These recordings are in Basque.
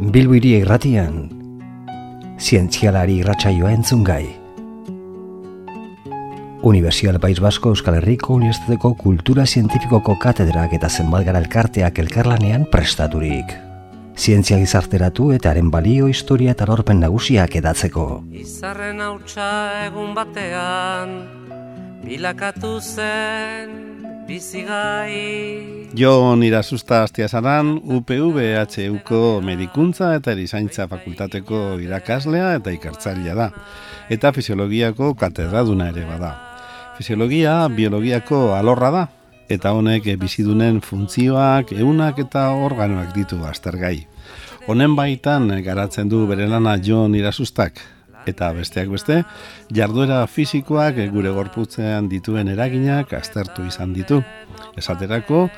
Bilbiri irratian, zientzialari irratsaioa entzun gai. Universial País Basko Euskal Herriko Unibertsitateko Kultura Zientifikoko Katedrak eta Zenbalgara Elkarteak elkarlanean prestaturik. Zientzia gizarteratu eta haren balio, historia eta lorpen nagusiak edatzeko. Izarren hautsa egun batean, bilakatu zen bizigai. Jon irasusta astia zaran, UPVHUko medikuntza eta erizaintza fakultateko irakaslea eta ikartzailea da. Eta fisiologiako katedraduna ere bada. Fisiologia biologiako alorra da, eta honek bizidunen funtzioak, eunak eta organoak ditu aztergai. Honen baitan garatzen du bere lana Jon irasustak, eta besteak beste, jarduera fisikoak gure gorputzean dituen eraginak aztertu izan ditu. Esaterako,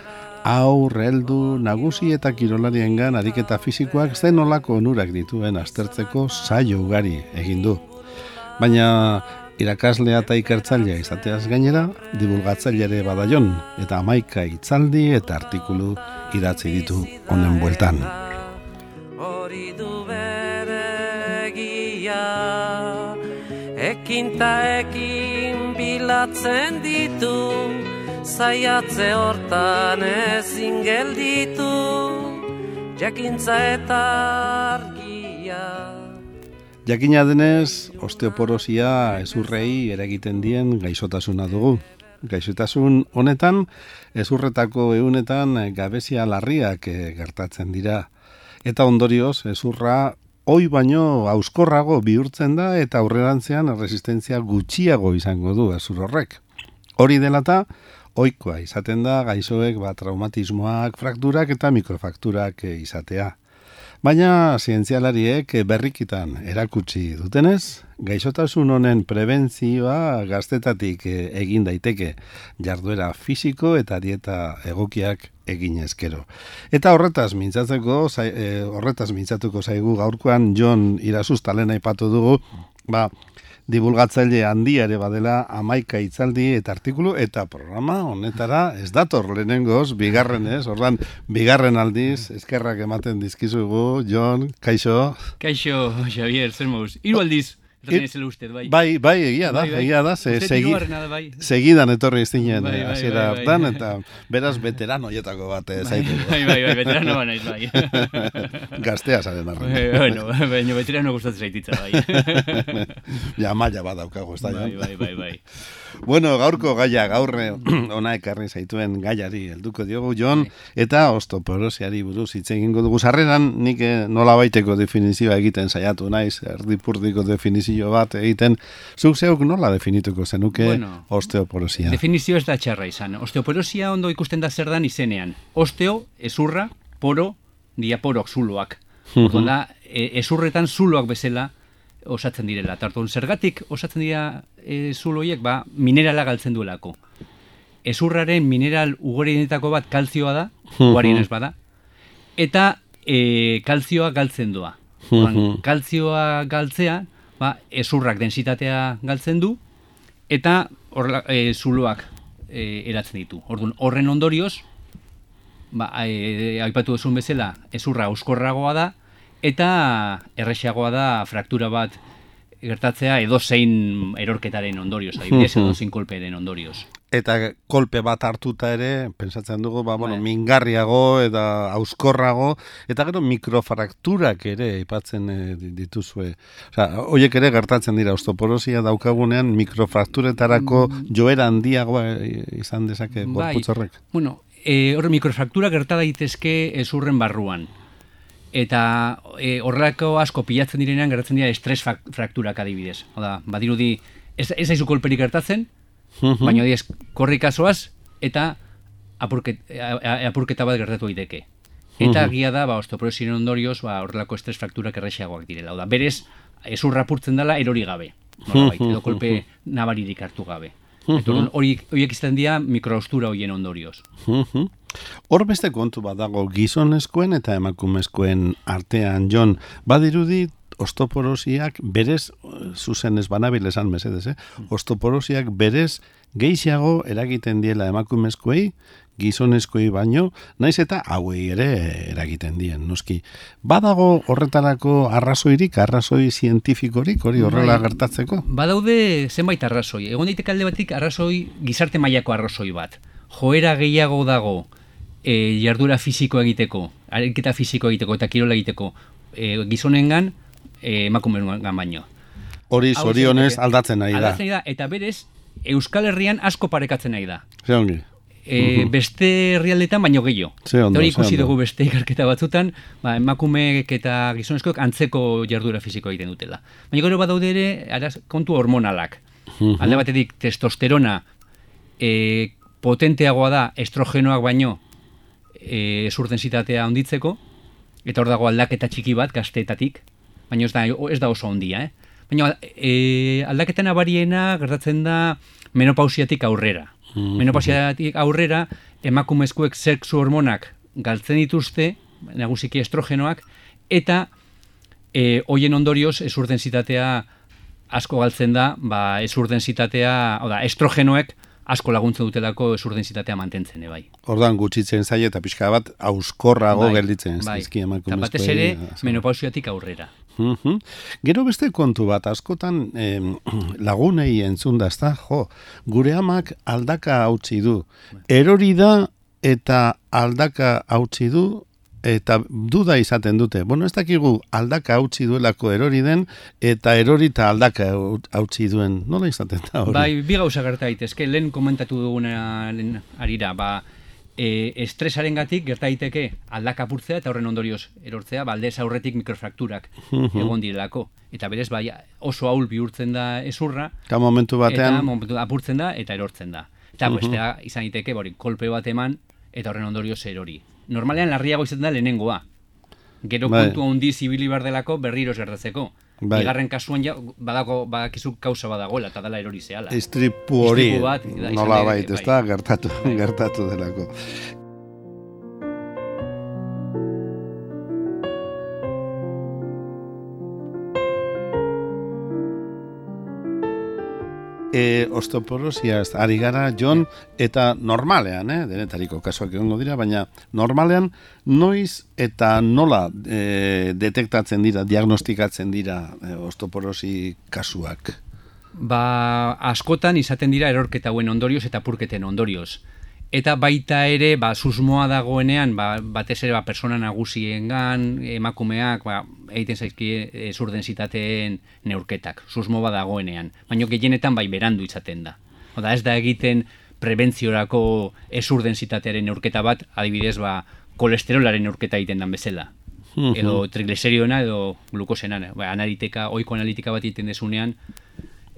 aur, heldu, nagusi eta kirolariengan ariketa fisikoak zen olako onurak dituen aztertzeko saio ugari egin du. Baina irakaslea eta ikertzailea izateaz gainera, divulgatzaile ere badaion, eta amaika itzaldi eta artikulu idatzi ditu honen bueltan. Hori du bere egia, ekin ta ekin bilatzen ditu, zaiatze hortan ezin gelditu, jakintza eta argia. Jakina denez, osteoporosia ezurrei eragiten dien gaixotasuna dugu. Gaixotasun honetan, ezurretako ehunetan gabezia larriak eh, gertatzen dira. Eta ondorioz, ezurra oi baino auskorrago bihurtzen da eta aurrerantzean resistentzia gutxiago izango du ezur horrek. Hori delata, oikoa izaten da gaixoek ba, traumatismoak, frakturak eta mikrofakturak eh, izatea. Baina zientzialariek berrikitan erakutsi dutenez, gaixotasun honen prebentzioa gaztetatik eh, egin daiteke jarduera fisiko eta dieta egokiak egin ezkero. Eta horretaz mintzatzeko, eh, horretaz mintzatuko zaigu gaurkoan John Irasustalen aipatu dugu, ba, divulgatzaile handia ere badela amaika itzaldi eta artikulu eta programa honetara ez dator lehenengoz, bigarren ez, ordan bigarren aldiz, eskerrak ematen dizkizugu, Jon, kaixo. Kaixo, Javier, zer mauz, hiru aldiz. Erraten uste, bai. Bai, bai, egia da, bai, bai. egia da, ze, segi, bai. segidan etorri iztinen bai, bai, bai, bai, hartan, bai. eta beraz veterano jetako bat eh, Bai, zaitu. bai, bai, bai, veterano ba naiz, bai. Gaztea zaren arren. Eh, bueno, baina veterano gustatzen zaititza, bai. ja, maila bat daukago, ez da, bai, bai, bai, bai. Bueno, gaurko gaia gaurre ona ekarri zaituen gaiari helduko diogu Jon eta osteoporosiari buruz hitz egingo dugu sarreran nik eh, nola baiteko definizioa egiten saiatu naiz erdipurdiko definizio bat egiten zuk zeuk nola definituko zenuke Bueno, osteoporosia Definizio ez da txarra izan. Osteoporosia ondo ikusten da zer dan izenean. Osteo, ezurra, poro, diaporoak zuloak. Orduan da, e, ezurretan zuloak bezala osatzen direla. Eta orduan, zergatik osatzen dira e, zuloiek, ba, minerala galtzen duelako. Ezurraren mineral ugorienetako bat kalzioa da, ugarienez bada, eta e, kalzioa galtzen doa. Kalzioa galtzea, ba, ezurrak densitatea galtzen du, eta horrela, e, zuloak e, eratzen ditu. Orduan, horren ondorioz, ba, e, aipatu duzun bezala, ezurra euskorragoa da, eta errexagoa da fraktura bat gertatzea edo zein erorketaren ondorioz, adibidez, edo zein kolperen ondorioz. eta kolpe bat hartuta ere pensatzen dugu ba, bueno, Bai. mingarriago eta auskorrago eta gero mikrofrakturak ere aipatzen eh, dituzue Osea, hoiek ere gertatzen dira osteoporosia daukagunean mikrofrakturetarako joera handiagoa eh, izan dezake Mm. Bai. gorputz horrek. Bueno, e, hor mikrofraktura gerta daitezke ezurren barruan. Eta e, horrelako asko pilatzen direnean gertatzen dira estres frak- frakturak adibidez. Oda, badirudi ez, ez aizu kolperik gertatzen, baina diez korrikazoaz eta apurket, a- apurketa bat gertatu daiteke. Eta gia da, ba, osteoporosien ondorioz, ba, horrelako estres frakturak errexeagoak direla. Oda, berez, ezurra apurtzen dela erori gabe. Nolabait, edo kolpe nabaririk hartu gabe. Orduan, horiek izten dira mikroaustura horien ondorioz. Hor beste kontu bat dago gizonezkoen eta emakumezkoen artean, Jon, badirudi ostoporosiak berez, zuzen ez banabil esan mesedez, eh? ostoporosiak berez gehiago eragiten diela emakumezkoei, gizonezkoi baino, naiz eta hauei ere eragiten dien, noski. Badago horretarako arrazoirik, arrazoi zientifikorik, hori horrela Bai. gertatzeko? Badaude zenbait arrazoi. Egon daiteke alde batik arrazoi gizarte mailako arrazoi bat. Joera gehiago dago e, jardura fisiko egiteko, ariketa fisiko egiteko eta kirola egiteko e, gizonengan e, emakumeengan baino. Hori zorionez aldatzen nahi da. Aldatzen nahi da, eta berez, Euskal Herrian asko parekatzen nahi da. Ze ongi. E, Beste herrialdetan baino gehiago. Hori ikusi dugu beste ikerketa batzutan, ba, emakumeek eta gizonezkoek antzeko jardura fisiko egiten dutela. Baina gero badaude ere araz, kontu hormonalak. Alde batetik testosterona e, potenteagoa da estrogenoak baino e, zurtensitatea onditzeko, eta hor dago aldaketa txiki bat gazteetatik, baina ez da, ez da oso ondia, eh? Baina e, aldaketa nabariena gertatzen da menopausiatik aurrera. Menopausiatik aurrera emakumezkoek sexu hormonak galtzen dituzte, nagusiki estrogenoak, eta e, hoien ondorioz ezurdensitatea asko galtzen da, ba, ezurdensitatea, hau da, estrogenoek asko laguntzen dutelako ezurdensitatea mantentzen, e, bai. Ordan gutxitzen zaie eta pixka bat auskorrago Bai, gelditzen ez bai. emakumezkoei. batez ere, menopausiatik aurrera. Mhm. Gero beste kontu bat, askotan em, lagunei entzun da, ezta? Jo, gure amak aldaka hautsi du. Erori da eta aldaka hautsi du eta duda izaten dute. Bueno, ez dakigu aldaka hautsi duelako erori den eta erori eta aldaka hau- hautsi duen. Nola izaten da hori? Bai, bi gauza gerta daitezke, lehen komentatu dugunaren arira, ba, e, estresaren gatik gerta daiteke aldaka apurtzea eta horren ondorioz erortzea, ba, aldez aurretik mikrofrakturak egon direlako. Eta berez, bai, oso ahul bihurtzen da ezurra, Eta momentu batean, eta momentu apurtzen da eta erortzen da. Eta bestea izan daiteke, bori, kolpe bat eman eta horren ondorioz erori. Normalean larriago izaten da lehenengoa. Gero Bai. kontu handi zibili bar delako berriro gertatzeko. Bai. Bigarren kasuan ja, badako, badakizu kausa badagoela eta dela erori zehala. istripu hori nola bait, ez da, gertatu, gertatu delako. E, osteoporosiaz ari gara, Jon, eta normalean, eh, denetariko kasuak egongo dira, baina normalean noiz eta nola e, detektatzen dira, diagnostikatzen dira e, osteoporosi kasuak? Ba, askotan izaten dira erorketa hauen ondorioz eta purketen ondorioz. Eta baita ere, ba, susmoa dagoenean, ba, batez ere, ba, persona nagusiengan, emakumeak, ba, egiten zaizkie e, zurdensitateen neurketak, susmo bat dagoenean. Baina gehienetan bai berandu izaten da. Oda, ez da egiten prebentziorako ezurdensitatearen neurketa bat, adibidez, ba, kolesterolaren neurketa egiten dan bezala. edo trigliseriona edo glukosena. Ba, analitika, oiko analitika bat egiten desunean,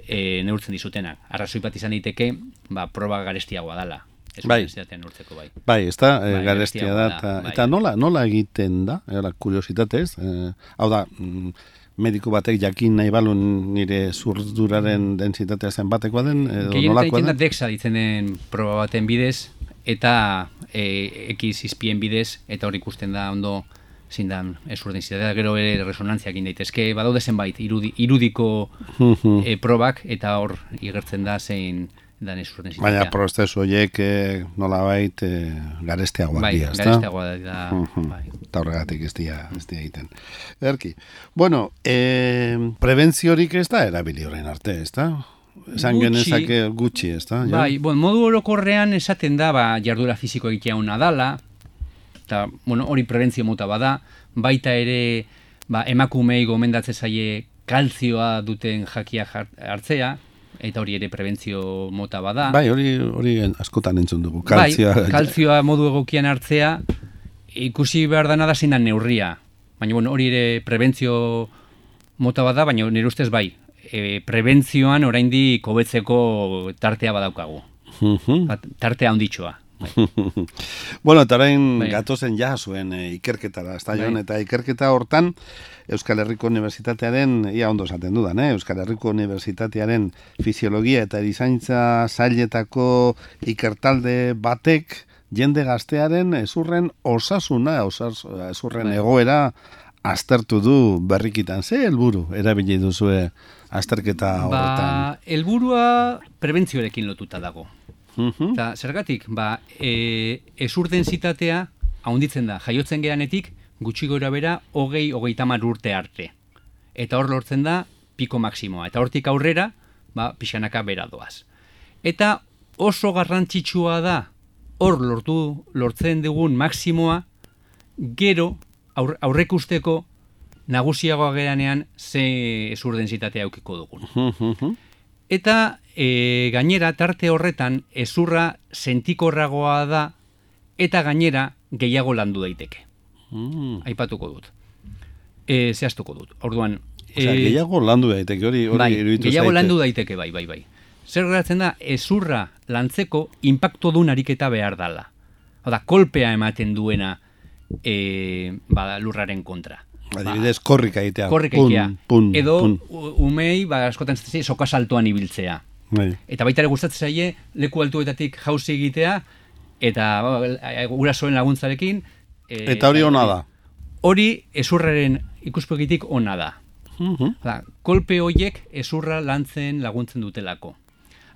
e, neurtzen dizutenak. Arrazoi bat izan daiteke, ba, proba garestiagoa dala. Ez Bai. bai. neurtzeko bai. Bai, ez da, Bai, e, garestia da, garestia eta, da, bai. eta nola, nola egiten da, era, kuriositatez, e, hau da, mm, mediku batek jakin nahi balun nire zurduraren densitatea zen batekoa den, edo Gehienetan nolakoa egiten da den? dexa ditzen den proba baten bidez, eta e, X izpien bidez, eta hor ikusten da ondo zindan ezurdenzitatea, gero ere resonantziak daitezke, badaude zenbait, irudi, irudiko e, probak, eta hor igertzen da zein dan ezurdenzitatea. Baina prozesu horiek e, nolabait e, garestiagoak bai, dira, ezta? garestiagoa da, Mhm. bai. Eta horregatik ez dira, ez dira egiten. Erki, bueno, e, prebentziorik ez da erabili orain arte, ez da? Esan Gutxi. genezake gutxi, ez da? Bai, bon, modu orokorrean esaten da, ba, jardura fisiko egitea una dala, eta, bueno, hori prebentzio mota bada, baita ere, ba, emakumei gomendatze zaie kalzioa duten jakia hartzea, eta hori ere prebentzio mota bada. Bai, hori hori askotan entzun dugu. Kaltzioa. Bai, kalzioa modu egokian hartzea, ikusi behar dana da zein da neurria. Baina, bueno, hori ere prebentzio mota bada, baina nire ustez bai, e, prebentzioan oraindik hobetzeko tartea badaukagu. Bat, tartea handitxoa. Bai. bueno, eta orain Bai. gatozen ja zuen e, ikerketara, ez Bai. Jon? Eta ikerketa hortan Euskal Herriko Unibertsitatearen, ia ondo esaten dudan, eh? Euskal Herriko Unibertsitatearen fisiologia eta erizaintza zailetako ikertalde batek jende gaztearen ezurren osasuna, osas, ezurren Bai. egoera aztertu du berrikitan. Ze helburu erabili duzue azterketa horretan? Ba, helburua prebentzioarekin lotuta dago. Mhm. Eta zergatik, ba, e, ezur densitatea haunditzen da, jaiotzen geanetik gutxi gora bera hogei, hogei tamar urte arte. Eta hor lortzen da piko maksimoa. Eta hortik aurrera, ba, pixanaka bera doaz. Eta oso garrantzitsua da hor lortu lortzen dugun maksimoa gero aur, aurrekusteko nagusiagoa geranean ze ezur densitatea aukiko dugun. Eta e, gainera tarte horretan ezurra sentikorragoa da eta gainera gehiago landu daiteke. Mm. Aipatuko dut. E, zehaztuko dut. Orduan, Osea, e, gehiago landu daiteke hori hori bai, iruditu gehiago zaite. landu daiteke, bai, bai, bai. Zer geratzen da, ezurra lantzeko impacto dun ariketa behar dala. Oda, kolpea ematen duena e, ba, lurraren kontra. Adibidez, korrika egitea. Korrik Pun, egitea. pun, Edo pun. umei, ba, askotan zaitze, soka saltoan ibiltzea. Bai. Eta baita ere gustatzen zaie leku altuetatik jauzi egitea eta ba, gurasoen laguntzarekin e, Eta hori ona da. Hori ezurraren ikuspegitik ona da. Mhm. Da, kolpe hoiek ezurra lantzen laguntzen dutelako.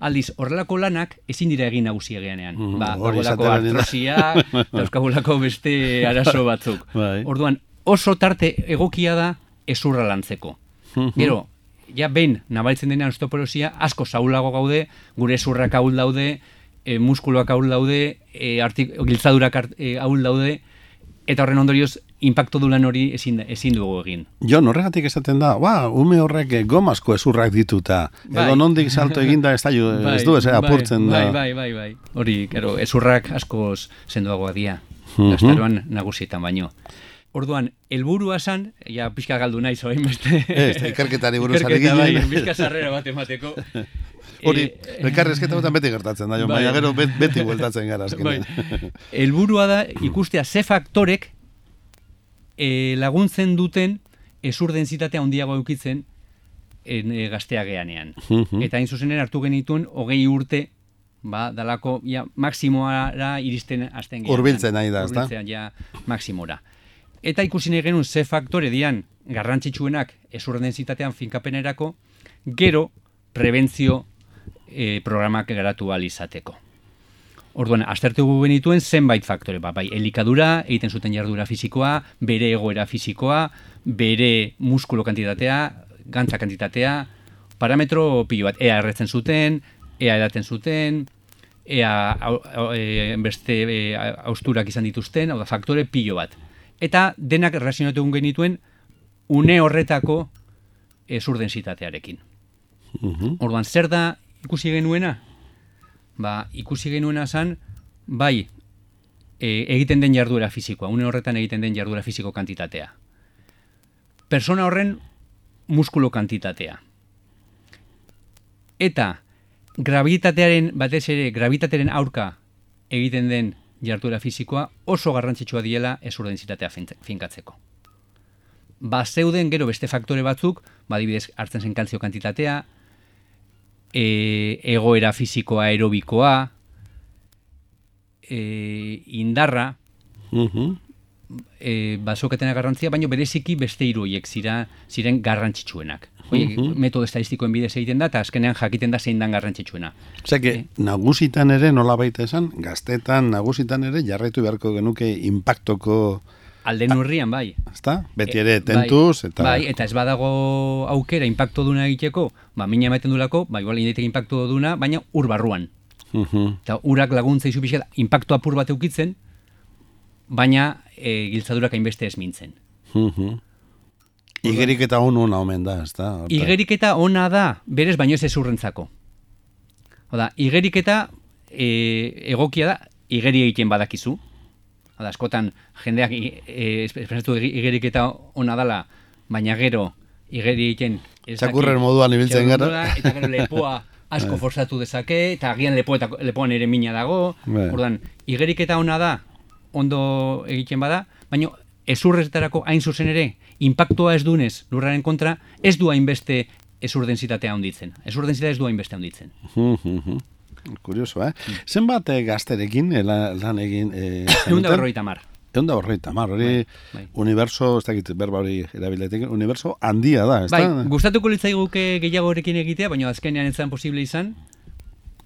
Aldiz, horrelako lanak ezin dira egin nagusi egeanean. Mhm, Ba, da. artrosia, dauzkagulako beste arazo batzuk. Bai. Orduan, oso tarte egokia da ezurra lantzeko. Mhm. Gero, ja behin nabaritzen denean osteoporosia, asko zaulago gaude, gure ezurrak ahul daude, e, muskuluak ahul daude, e, artik, giltzadurak e, ahul daude, eta horren ondorioz, impacto dulan hori ezin, ezin dugu egin. Jon, horregatik esaten da, ba, ume horrek eh, gomazko ezurrak dituta. Bai. Edo nondik salto eginda ez, da, ez du ez apurtzen bai, da. Bai, bai, bai. Hori, kero, ezurrak askoz sendoagoa dira. Mhm. Gaztaroan nagusietan baino. Orduan, helburua zan, ja pixka galdu naiz orain beste. Ez, ikerketari buruz ari bai, pixka sarrera bat emateko. Hori, Eh, elkarrezketa batean beti gertatzen da, Jon, Bai. baina gero bet- beti bueltatzen gara bai. azkenean. Helburua da ikustea ze faktorek e, laguntzen duten ezur densitatea handiago eukitzen en, e, gaztea geanean. Eta hain zuzenen hartu genituen hogei urte ba, dalako ja, maksimoara iristen hasten geanean. Hurbiltzen nahi da, ezta? Hurbiltzen, ja, maksimora. Eta ikusi nahi genuen ze faktore dian garrantzitsuenak ezur densitatean finkapenerako, gero prebentzio e, programak garatu ahal izateko. Orduan, aztertu genituen zenbait faktore, ba, bai, elikadura, egiten zuten jardura fisikoa, bere egoera fisikoa, bere muskulo kantitatea, gantza kantitatea, parametro pilo bat, ea erretzen zuten, ea edaten zuten, ea au, au, e, beste e, austurak izan dituzten, hau da, faktore pilo bat. Eta denak erlazionatu egun genituen une horretako ezur densitatearekin. Mhm. Orduan, zer da ikusi genuena? Ba, ikusi genuena zan, bai, e, egiten den jarduera fisikoa, une horretan egiten den jarduera fisiko kantitatea. Persona horren muskulo kantitatea. Eta gravitatearen, batez ere, gravitatearen aurka egiten den jarduera fisikoa oso garrantzitsua diela ezur densitatea fin- finkatzeko. Ba, zeuden gero beste faktore batzuk, ba, adibidez, hartzen zen kaltzio kantitatea, e, egoera fisikoa aerobikoa, e, indarra, Mhm. E, basoketena garrantzia, baina bereziki beste hiru horiek zira, ziren garrantzitsuenak. Oie, metodo estadistikoen bidez egiten da, eta azkenean jakiten da zein dan garrantzitsuena. Osea, que, nagusitan ere, nola baita esan, gaztetan nagusitan ere, jarraitu beharko genuke impactoko, Alde nurrian, bai. ezta? Beti E, ere, tentuz, bai, eta... Bai, eta ez badago aukera impacto duna egiteko, ba, mina ematen dulako, ba, igual indaiteke impacto duna, baina ur barruan. Mhm. Eta urak laguntza izu pixkat, impacto apur bat eukitzen, baina e, giltzadurak hainbeste ez mintzen. Mhm. Igerik eta hon hona omen da, ezta? Horta. Igeriketa ona da, berez baino ez ezurrentzako. Oda, igeriketa e, egokia da, igeri egiten badakizu. Oda, askotan jendeak e, espresatu igeriketa ona dala, baina gero igeri egiten... ez Txakurren moduan ibiltzen gara. Eta gero lepoa asko forzatu dezake, eta agian lepoeta, lepoan ere mina dago. Bai. Ordan, igeriketa ona da, ondo egiten bada, baina ezurretarako hain zuzen ere, impactua ez dunez lurraren kontra, ez du hainbeste ezur densitatea handitzen. Ezur densitatea ez du hainbeste handitzen. Kurioso, eh? Zenbat eh, gazterekin eh, la- lan egin... Eh, Egun da berroita mar. Egun da berroita mar, hori Bai, bai. universo, ez dakit berba hori erabiletik, universo handia da, ez Bai, da? gustatuko litzaiguke gehiago horrekin egitea, baina azkenean ez posible izan,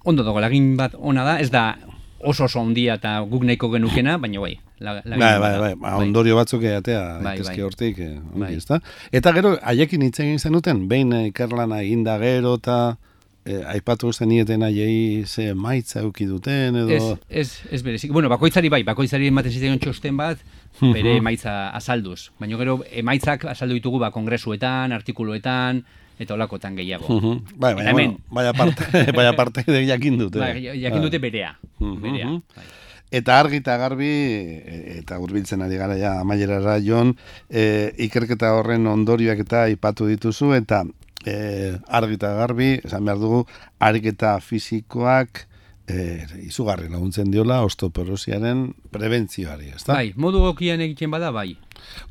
ondo dago, lagin bat ona da, ez da oso oso ondia eta guk nahiko genukena, baina bai, la, Bai, bai, bai, ba, ondorio batzuk eatea, Bai, bai. hortik, eh, Bai. ezta? Eta gero, haiekin hitz egin zenuten, behin eh, ikerlana eginda gero, eta eh, aipatu zenieten haiei ze maitza euki duten, edo... Ez, ez, ez berezik. Bueno, bakoitzari bai, bakoitzari ematen zitzaion txosten bat, bere emaitza azalduz. Baina gero emaitzak azaldu ditugu ba, kongresuetan, artikuluetan, eta olakotan gehiago. Mhm. Bai, Eta baina, hemen. bueno, baina parte, baina parte de jakin dute. Bai, jakin dute berea. Mhm. berea. Bai. Eta argi eta garbi, eta hurbiltzen ari gara ja amaierara jon, e, ikerketa horren ondorioak eta aipatu dituzu, eta e, argi eta garbi, esan behar dugu, ariketa fisikoak e, izugarri laguntzen diola osteoporosiaren prebentzioari, ezta? Bai, modu egokian egiten bada, bai.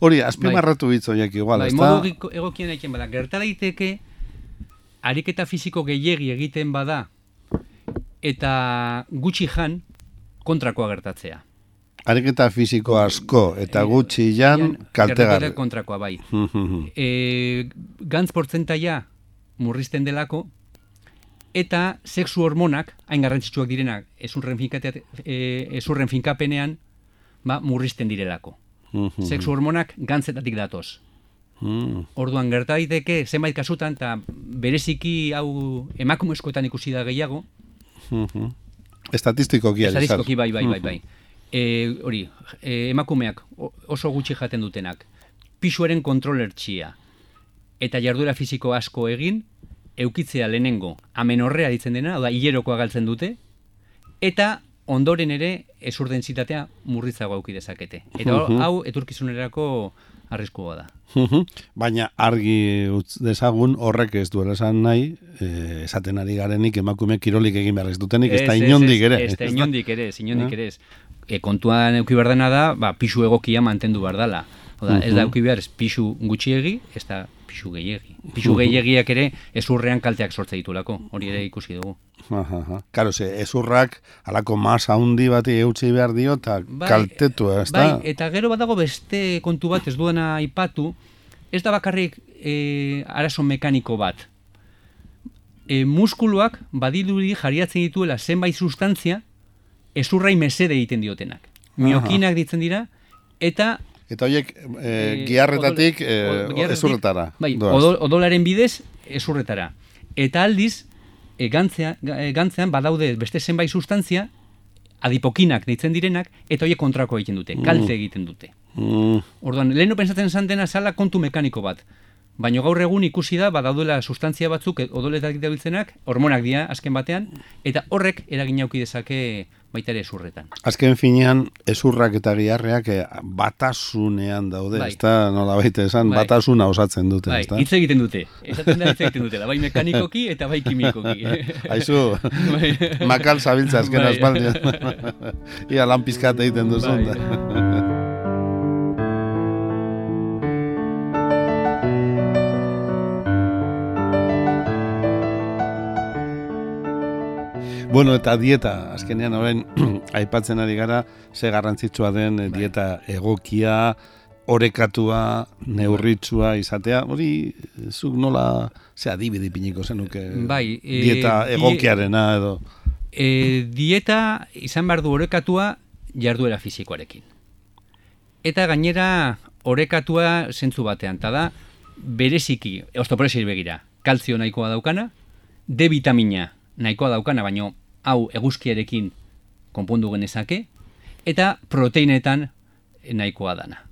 Hori, azpimarratu bitz horiek igual, bai, ezta? modu egiko- egokian egiten bada. Gerta daiteke, ariketa fisiko gehiegi egiten bada, eta gutxi jan, kontrakoa gertatzea. Ariketa fisiko asko eta gutxi jan kaltegarri. kontrakoa, bai. E, gantz portzentaia murrizten delako, eta sexu hormonak, hain garrantzitsuak direnak, ezurren, e, ezurren finkapenean, ba, murrizten direlako. Mhm. Sexu hormonak gantzetatik datoz. Mhm. Orduan gerta daiteke zenbait kasutan eta bereziki hau emakumezkoetan ikusi da gehiago, Mhm. Estatistikoki ari zara. estadistikoki bai bai bai bai. E, hori, e, emakumeak oso gutxi jaten dutenak, pisuaren kontrolertxia eta jarduera fisiko asko egin, eukitzea lehenengo amenorrea ditzen dena, hau da hilerokoa galtzen dute, eta ondoren ere ezurdensitatea murritzago auki dezakete. Eta Mhm. hau eturkizunerako arriskua da. Baina argi utz dezagun horrek ez duela esan nahi, eh, esaten ari garenik emakume kirolik egin behar ez dutenik, ez da inondik ere. Ez da inondik ere, ez inondik Eh? ere. E, kontuan euki behar dena da, ba, pisu egokia mantendu behar dela. Oda, ez da Mhm. euki behar ez pisu gutxiegi, ez da pisu gehiegi. Pisu gehiegiak ere ezurrean kalteak sortze ditulako, hori ere ikusi dugu. Aha, aha. Karo, ze, ezurrak alako masa handi bati eutxi behar dio, eta kaltetu, ez da? bai, eta gero badago beste kontu bat ez duena aipatu, ez da bakarrik e, arazo mekaniko bat. E, muskuluak badiluri jariatzen dituela zenbait sustantzia ezurrai mesede egiten diotenak. Miokinak ditzen dira, eta Eta horiek eh, Eh, giarretatik eh, giarretatik- ezurretara. Bai, odol, odolaren bidez ezurretara. Eta aldiz, e, gantzea, ga- e, gantzean badaude beste zenbait sustantzia, adipokinak deitzen direnak, eta horiek kontrako egiten dute, kalte egiten dute. Mm, Orduan, leheno pensatzen zantena zala kontu mekaniko bat. Baina gaur egun ikusi da, badaudela sustantzia batzuk, odoletak dabiltzenak, hormonak dira azken batean, eta horrek eragin auki dezake baita ere ezurretan. Azken finean, ezurrak eta giarreak eh, batasunean daude, Bai. ezta nola baita esan, Bai. batasuna osatzen dute, Bai, ezta? hitz egiten dute. Esaten da hitz egiten dutela, bai mekanikoki eta bai kimikoki. Aizu, Bai. makal zabiltza azken Bai. Ia lan pizkat egiten duzun. Bai. da. Bueno, eta dieta, azkenean orain aipatzen ari gara, ze garrantzitsua den eh, dieta egokia, orekatua, neurritsua izatea, hori zuk nola, ze adibide piniko zenuke Bai, eh, dieta die- egokiarena edo. E, dieta izan behar du orekatua jarduera fisikoarekin. Eta gainera orekatua zentzu batean, eta da bereziki, osteoporosi begira, kalzio nahikoa daukana, D vitamina nahikoa daukana, baino hau eguzkiarekin konpondu genezake, eta proteinetan nahikoa dana.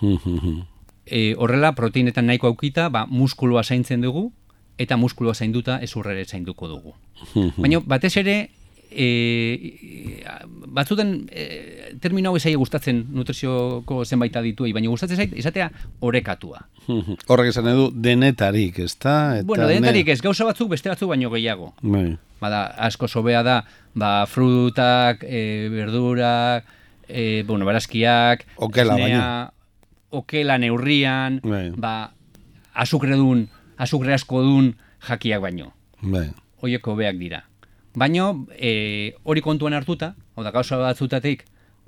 E, horrela, proteinetan nahiko aukita, ba, muskuloa zaintzen dugu, eta muskuloa zainduta ezurrere zainduko dugu. Baina batez ere, e, batzutan e, termino hau ezai gustatzen nutrizioko zenbait adituei, baina gustatzen zait izatea orekatua. Horrek esan edu denetarik, ezta? Eta bueno, ne- denetarik ez, gauza batzuk beste batzuk baino gehiago. Bai. Bada, asko sobea da, ba, frutak, e, verdurak, e, bueno, barazkiak, Okela esnea, okela neurrian, Bai. ba, azukredun, azukre asko dun jakiak baino. Bai. Hoiek hobeak dira. Baino, e, hori kontuan hartuta, hau da gauza batzutatik,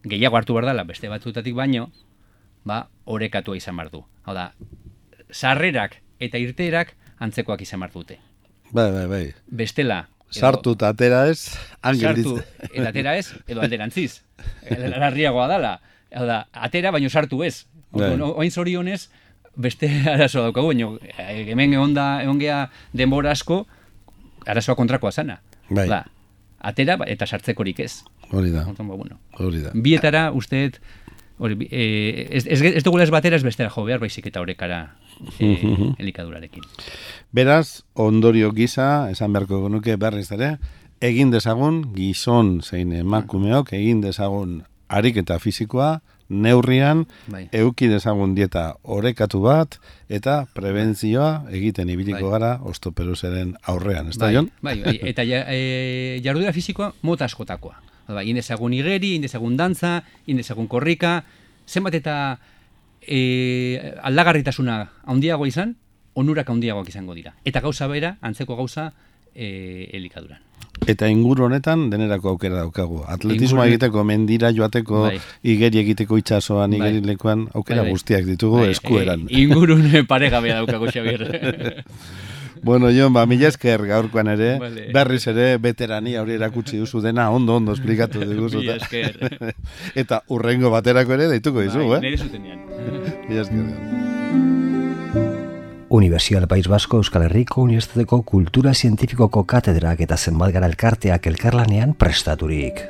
gehiago hartu behar dela, beste batzutatik baino, ba, orekatua izan behar du. Hau da, sarrerak eta irteerak antzekoak izan behar dute. Bai, bai, bai. Bestela, Sartu eta atera ez, sartu eta atera ez, edo alderantziz. Larriagoa dala. Hau da, atera baino sartu ez. Bai. Oain zorionez, beste arazoa daukagu, baino, eh, hemen egon da, egon gea denbora asko, arazoa kontrakoa zana. Bai. Da, atera eta sartzekorik ez. Hori da, ba, hori da. Bietara, usteet, hori, eh, ez, ez, ez dugula ez batera ez bestera jo behar, baizik eta orekara eh, elikadurarekin. Beraz, ondorio gisa, esan beharko genuke berriz ere, egin dezagun gizon zein emakumeok, egin dezagun ariketa fisikoa, neurrian, Bai. euki dezagun dieta orekatu bat, eta prebentzioa egiten ibiliko Bai. gara ostoperoseren aurrean, ez da, bai, Jon? bai, bai, eta ja, e, jardura fisikoa mota askotakoa. Bai, indezagun igeri, indezagun dantza, indezagun korrika, zenbat eta e, aldagarritasuna handiago izan, onurak handiagoak izango dira. Eta gauza bera, antzeko gauza e, elikaduran. Eta inguru honetan denerako aukera daukagu. Atletismoa egiteko, mendira joateko, Bai. igeri egiteko itsasoan, Bai. igerilekuan, aukera Bai, bai. guztiak ditugu Bai, eskueran. E, ingurun paregabea daukago Xabier. Bueno, Jon, ba, mila esker gaurkoan ere, Vale. berriz ere, veterania hori erakutsi duzu dena, ondo, ondo esplikatu diguzu. Mila esker. Eta urrengo baterako ere deituko dizu, Bai, eh? nire zutenean. Mila esker. Universidad País Vasco Euskal Herriko Unibertsitateko Kultura Zientifikoko Katedrak eta zenbat gara elkarteak elkarlanean prestaturik.